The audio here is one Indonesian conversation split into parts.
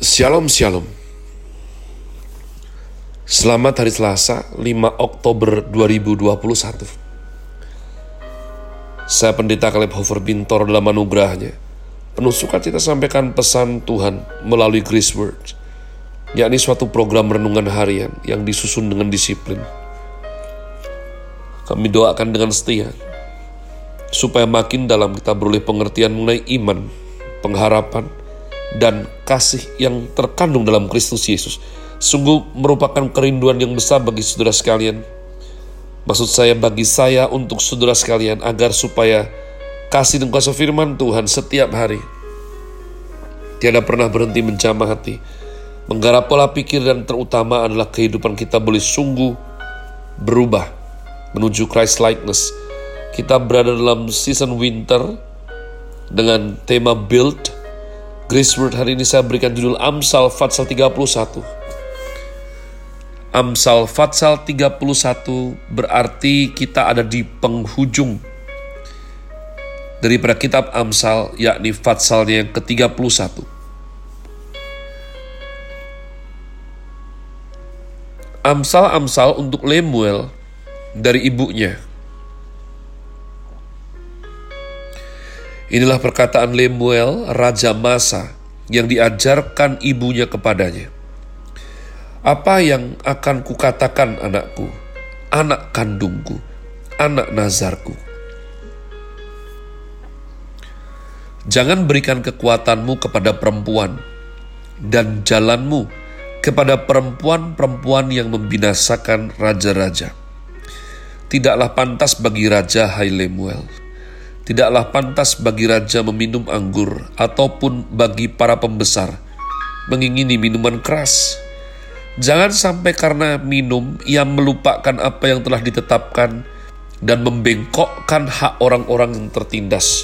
Shalom Shalom. Selamat hari Selasa 5 Oktober 2021 Saya Pendeta Caleb Hofer Bintor dalam anugerahnya. Penuh sukacita sampaikan pesan Tuhan melalui Grace Word yakni suatu program renungan harian yang disusun dengan disiplin. Kami doakan dengan setia supaya makin dalam kita beroleh pengertian mengenai iman, pengharapan, dan kasih yang terkandung dalam Kristus Yesus sungguh merupakan kerinduan yang besar bagi saudara sekalian. Maksud saya bagi saya untuk saudara sekalian agar supaya kasih dan kuasa firman Tuhan setiap hari tiada pernah berhenti menjamah hati, menggarap pola pikir dan terutama adalah kehidupan kita boleh sungguh berubah menuju Christ likeness. Kita berada dalam season winter dengan tema build Grace Word hari ini saya berikan judul Amsal Fatsal 31. Amsal Fatsal 31 berarti kita ada di penghujung daripada kitab Amsal yakni Fatsalnya yang ke-31. Amsal-amsal untuk Lemuel dari ibunya Inilah perkataan Lemuel, Raja Masa, yang diajarkan ibunya kepadanya. Apa yang akan kukatakan anakku, anak kandungku, anak nazarku? Jangan berikan kekuatanmu kepada perempuan, dan jalanmu kepada perempuan-perempuan yang membinasakan raja-raja. Tidaklah pantas bagi raja, hai Lemuel Tidaklah pantas bagi raja meminum anggur ataupun bagi para pembesar mengingini minuman keras. Jangan sampai karena minum ia melupakan apa yang telah ditetapkan dan membengkokkan hak orang-orang yang tertindas.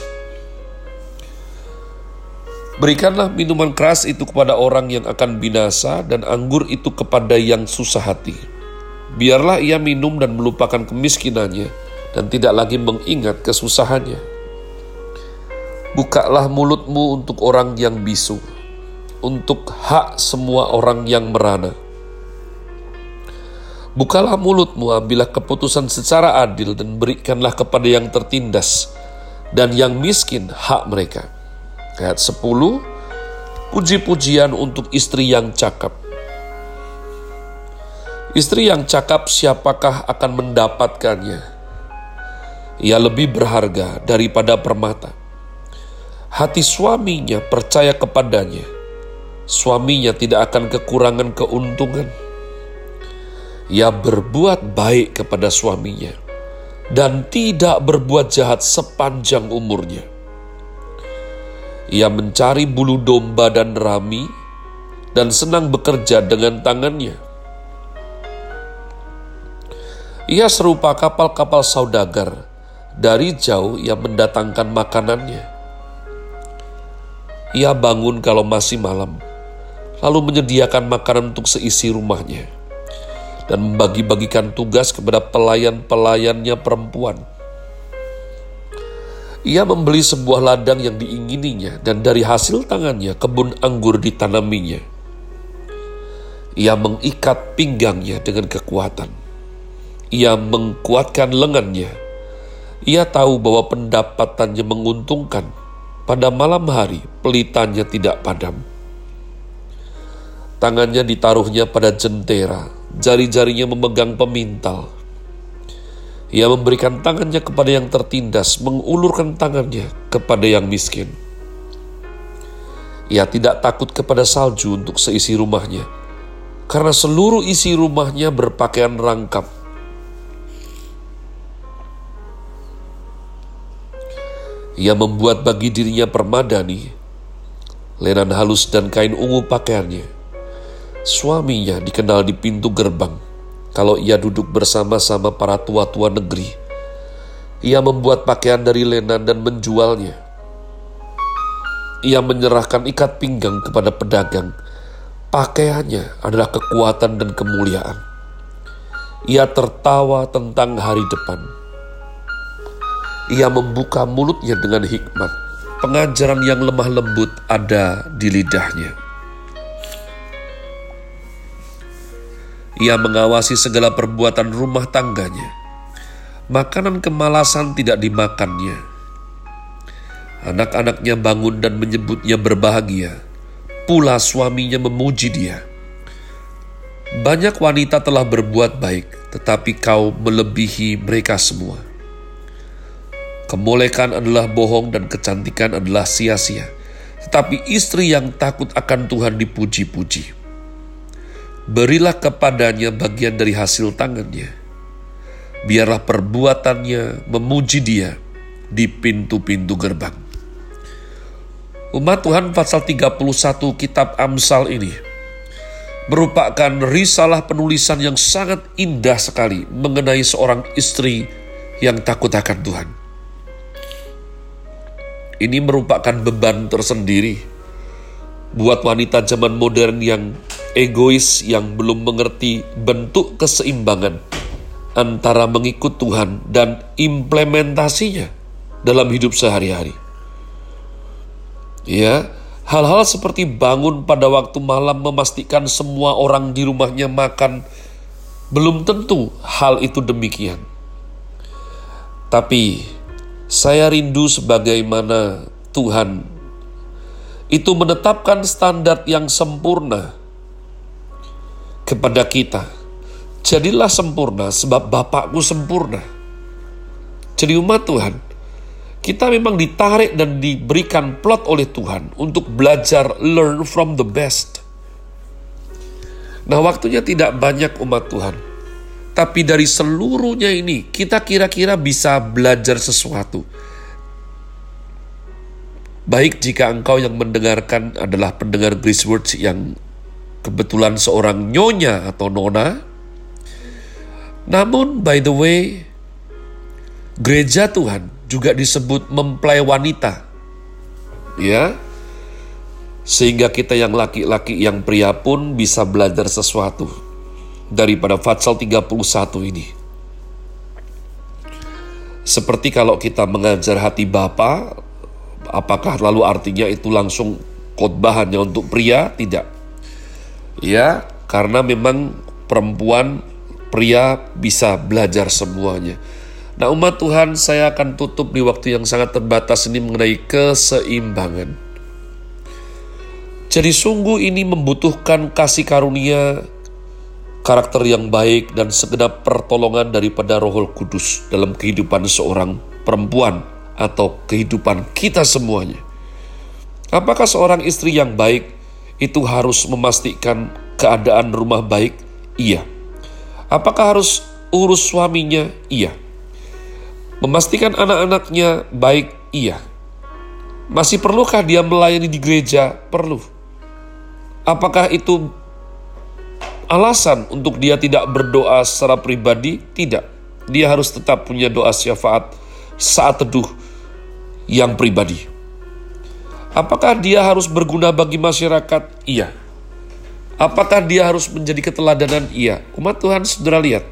Berikanlah minuman keras itu kepada orang yang akan binasa dan anggur itu kepada yang susah hati. Biarlah ia minum dan melupakan kemiskinannya dan tidak lagi mengingat kesusahannya. Bukalah mulutmu untuk orang yang bisu, untuk hak semua orang yang merana. Bukalah mulutmu, ambillah keputusan secara adil dan berikanlah kepada yang tertindas dan yang miskin hak mereka. Ayat 10, puji-pujian untuk istri yang cakap. Istri yang cakap siapakah akan mendapatkannya? Ia lebih berharga daripada permata hati suaminya percaya kepadanya, suaminya tidak akan kekurangan keuntungan. Ia berbuat baik kepada suaminya dan tidak berbuat jahat sepanjang umurnya. Ia mencari bulu domba dan rami dan senang bekerja dengan tangannya. Ia serupa kapal-kapal saudagar dari jauh yang mendatangkan makanannya ia bangun kalau masih malam, lalu menyediakan makanan untuk seisi rumahnya, dan membagi-bagikan tugas kepada pelayan-pelayannya perempuan. Ia membeli sebuah ladang yang diingininya, dan dari hasil tangannya kebun anggur ditanaminya. Ia mengikat pinggangnya dengan kekuatan. Ia mengkuatkan lengannya. Ia tahu bahwa pendapatannya menguntungkan pada malam hari, pelitanya tidak padam. Tangannya ditaruhnya pada jentera, jari-jarinya memegang pemintal. Ia memberikan tangannya kepada yang tertindas, mengulurkan tangannya kepada yang miskin. Ia tidak takut kepada salju untuk seisi rumahnya, karena seluruh isi rumahnya berpakaian rangkap Ia membuat bagi dirinya permadani, lenan halus dan kain ungu pakaiannya. Suaminya dikenal di pintu gerbang kalau ia duduk bersama-sama para tua-tua negeri. Ia membuat pakaian dari lenan dan menjualnya. Ia menyerahkan ikat pinggang kepada pedagang. Pakaiannya adalah kekuatan dan kemuliaan. Ia tertawa tentang hari depan ia membuka mulutnya dengan hikmat. Pengajaran yang lemah lembut ada di lidahnya. Ia mengawasi segala perbuatan rumah tangganya. Makanan kemalasan tidak dimakannya. Anak-anaknya bangun dan menyebutnya berbahagia. Pula suaminya memuji dia. Banyak wanita telah berbuat baik, tetapi kau melebihi mereka semua. Kemolekan adalah bohong dan kecantikan adalah sia-sia. Tetapi istri yang takut akan Tuhan dipuji-puji. Berilah kepadanya bagian dari hasil tangannya. Biarlah perbuatannya memuji dia di pintu-pintu gerbang. Umat Tuhan pasal 31 kitab Amsal ini merupakan risalah penulisan yang sangat indah sekali mengenai seorang istri yang takut akan Tuhan. Ini merupakan beban tersendiri buat wanita zaman modern yang egois yang belum mengerti bentuk keseimbangan antara mengikut Tuhan dan implementasinya dalam hidup sehari-hari. Ya, hal-hal seperti bangun pada waktu malam memastikan semua orang di rumahnya makan belum tentu hal itu demikian. Tapi saya rindu sebagaimana Tuhan itu menetapkan standar yang sempurna kepada kita. Jadilah sempurna sebab Bapakku sempurna. Jadi umat Tuhan, kita memang ditarik dan diberikan plot oleh Tuhan untuk belajar learn from the best. Nah waktunya tidak banyak umat Tuhan. Tapi dari seluruhnya ini, kita kira-kira bisa belajar sesuatu. Baik jika engkau yang mendengarkan adalah pendengar Grace Words yang kebetulan seorang nyonya atau nona. Namun, by the way, gereja Tuhan juga disebut mempelai wanita. Ya, sehingga kita yang laki-laki yang pria pun bisa belajar sesuatu daripada Fatsal 31 ini. Seperti kalau kita mengajar hati Bapa, apakah lalu artinya itu langsung khotbahannya untuk pria? Tidak. Ya, karena memang perempuan pria bisa belajar semuanya. Nah umat Tuhan saya akan tutup di waktu yang sangat terbatas ini mengenai keseimbangan. Jadi sungguh ini membutuhkan kasih karunia karakter yang baik dan segenap pertolongan daripada Roh Kudus dalam kehidupan seorang perempuan atau kehidupan kita semuanya. Apakah seorang istri yang baik itu harus memastikan keadaan rumah baik? Iya. Apakah harus urus suaminya? Iya. Memastikan anak-anaknya baik? Iya. Masih perlukah dia melayani di gereja? Perlu. Apakah itu alasan untuk dia tidak berdoa secara pribadi? Tidak. Dia harus tetap punya doa syafaat saat teduh yang pribadi. Apakah dia harus berguna bagi masyarakat? Iya. Apakah dia harus menjadi keteladanan? Iya. Umat Tuhan saudara lihat.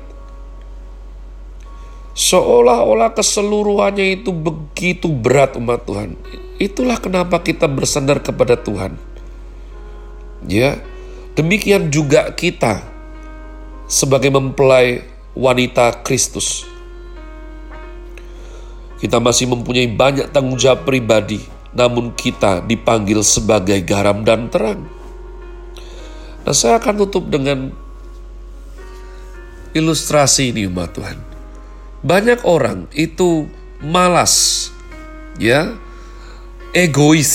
Seolah-olah keseluruhannya itu begitu berat umat Tuhan. Itulah kenapa kita bersandar kepada Tuhan. Ya, Demikian juga kita sebagai mempelai wanita Kristus. Kita masih mempunyai banyak tanggung jawab pribadi, namun kita dipanggil sebagai garam dan terang. Nah, saya akan tutup dengan ilustrasi ini umat Tuhan. Banyak orang itu malas, ya, egois,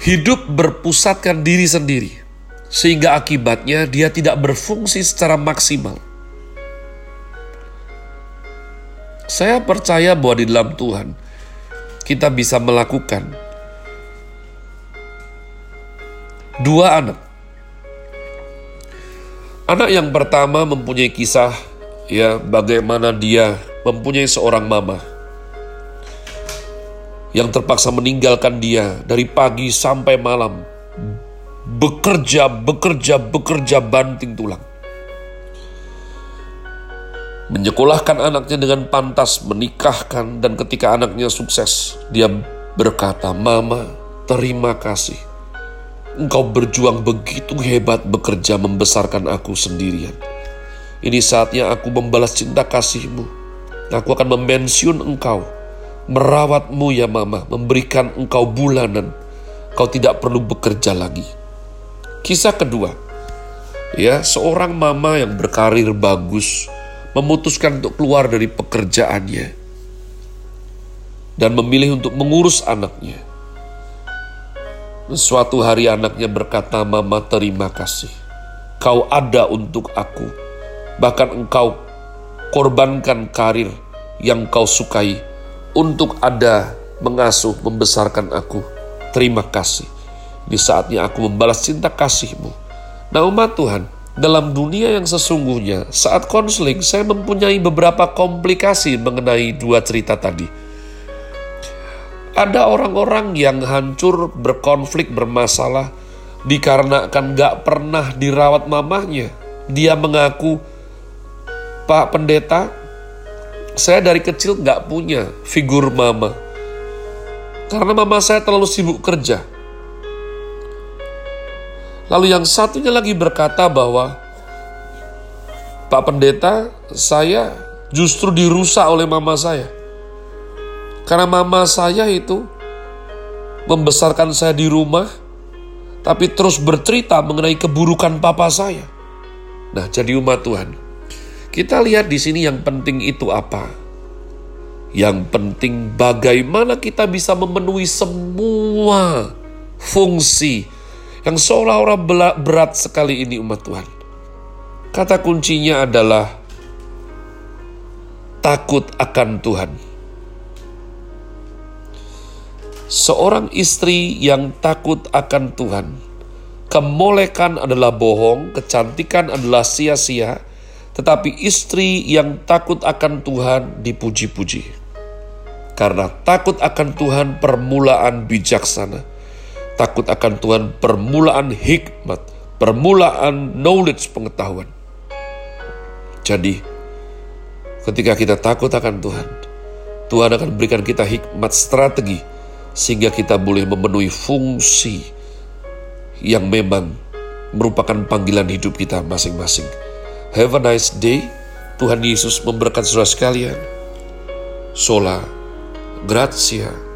hidup berpusatkan diri sendiri sehingga akibatnya dia tidak berfungsi secara maksimal. Saya percaya bahwa di dalam Tuhan kita bisa melakukan dua anak. Anak yang pertama mempunyai kisah ya bagaimana dia mempunyai seorang mama yang terpaksa meninggalkan dia dari pagi sampai malam bekerja, bekerja, bekerja banting tulang. Menyekolahkan anaknya dengan pantas, menikahkan, dan ketika anaknya sukses, dia berkata, Mama, terima kasih. Engkau berjuang begitu hebat bekerja membesarkan aku sendirian. Ini saatnya aku membalas cinta kasihmu. Aku akan memensiun engkau, merawatmu ya mama, memberikan engkau bulanan. Kau tidak perlu bekerja lagi. Kisah kedua, ya seorang mama yang berkarir bagus, memutuskan untuk keluar dari pekerjaannya dan memilih untuk mengurus anaknya. Suatu hari anaknya berkata, "Mama, terima kasih. Kau ada untuk aku. Bahkan engkau korbankan karir yang kau sukai untuk ada mengasuh, membesarkan aku. Terima kasih. Di saatnya aku membalas cinta kasihmu. Nah umat Tuhan, dalam dunia yang sesungguhnya, saat konseling saya mempunyai beberapa komplikasi mengenai dua cerita tadi ada orang-orang yang hancur, berkonflik, bermasalah dikarenakan gak pernah dirawat mamahnya. Dia mengaku, Pak Pendeta, saya dari kecil gak punya figur mama. Karena mama saya terlalu sibuk kerja. Lalu yang satunya lagi berkata bahwa, Pak Pendeta, saya justru dirusak oleh mama saya. Karena mama saya itu membesarkan saya di rumah, tapi terus bercerita mengenai keburukan papa saya. Nah, jadi umat Tuhan, kita lihat di sini yang penting itu apa? Yang penting bagaimana kita bisa memenuhi semua fungsi yang seolah-olah berat sekali ini umat Tuhan. Kata kuncinya adalah takut akan Tuhan seorang istri yang takut akan Tuhan. Kemolekan adalah bohong, kecantikan adalah sia-sia, tetapi istri yang takut akan Tuhan dipuji-puji. Karena takut akan Tuhan permulaan bijaksana. Takut akan Tuhan permulaan hikmat, permulaan knowledge pengetahuan. Jadi, ketika kita takut akan Tuhan, Tuhan akan berikan kita hikmat strategi sehingga kita boleh memenuhi fungsi yang memang merupakan panggilan hidup kita masing-masing. Have a nice day. Tuhan Yesus memberkati saudara sekalian. Sola, gratia.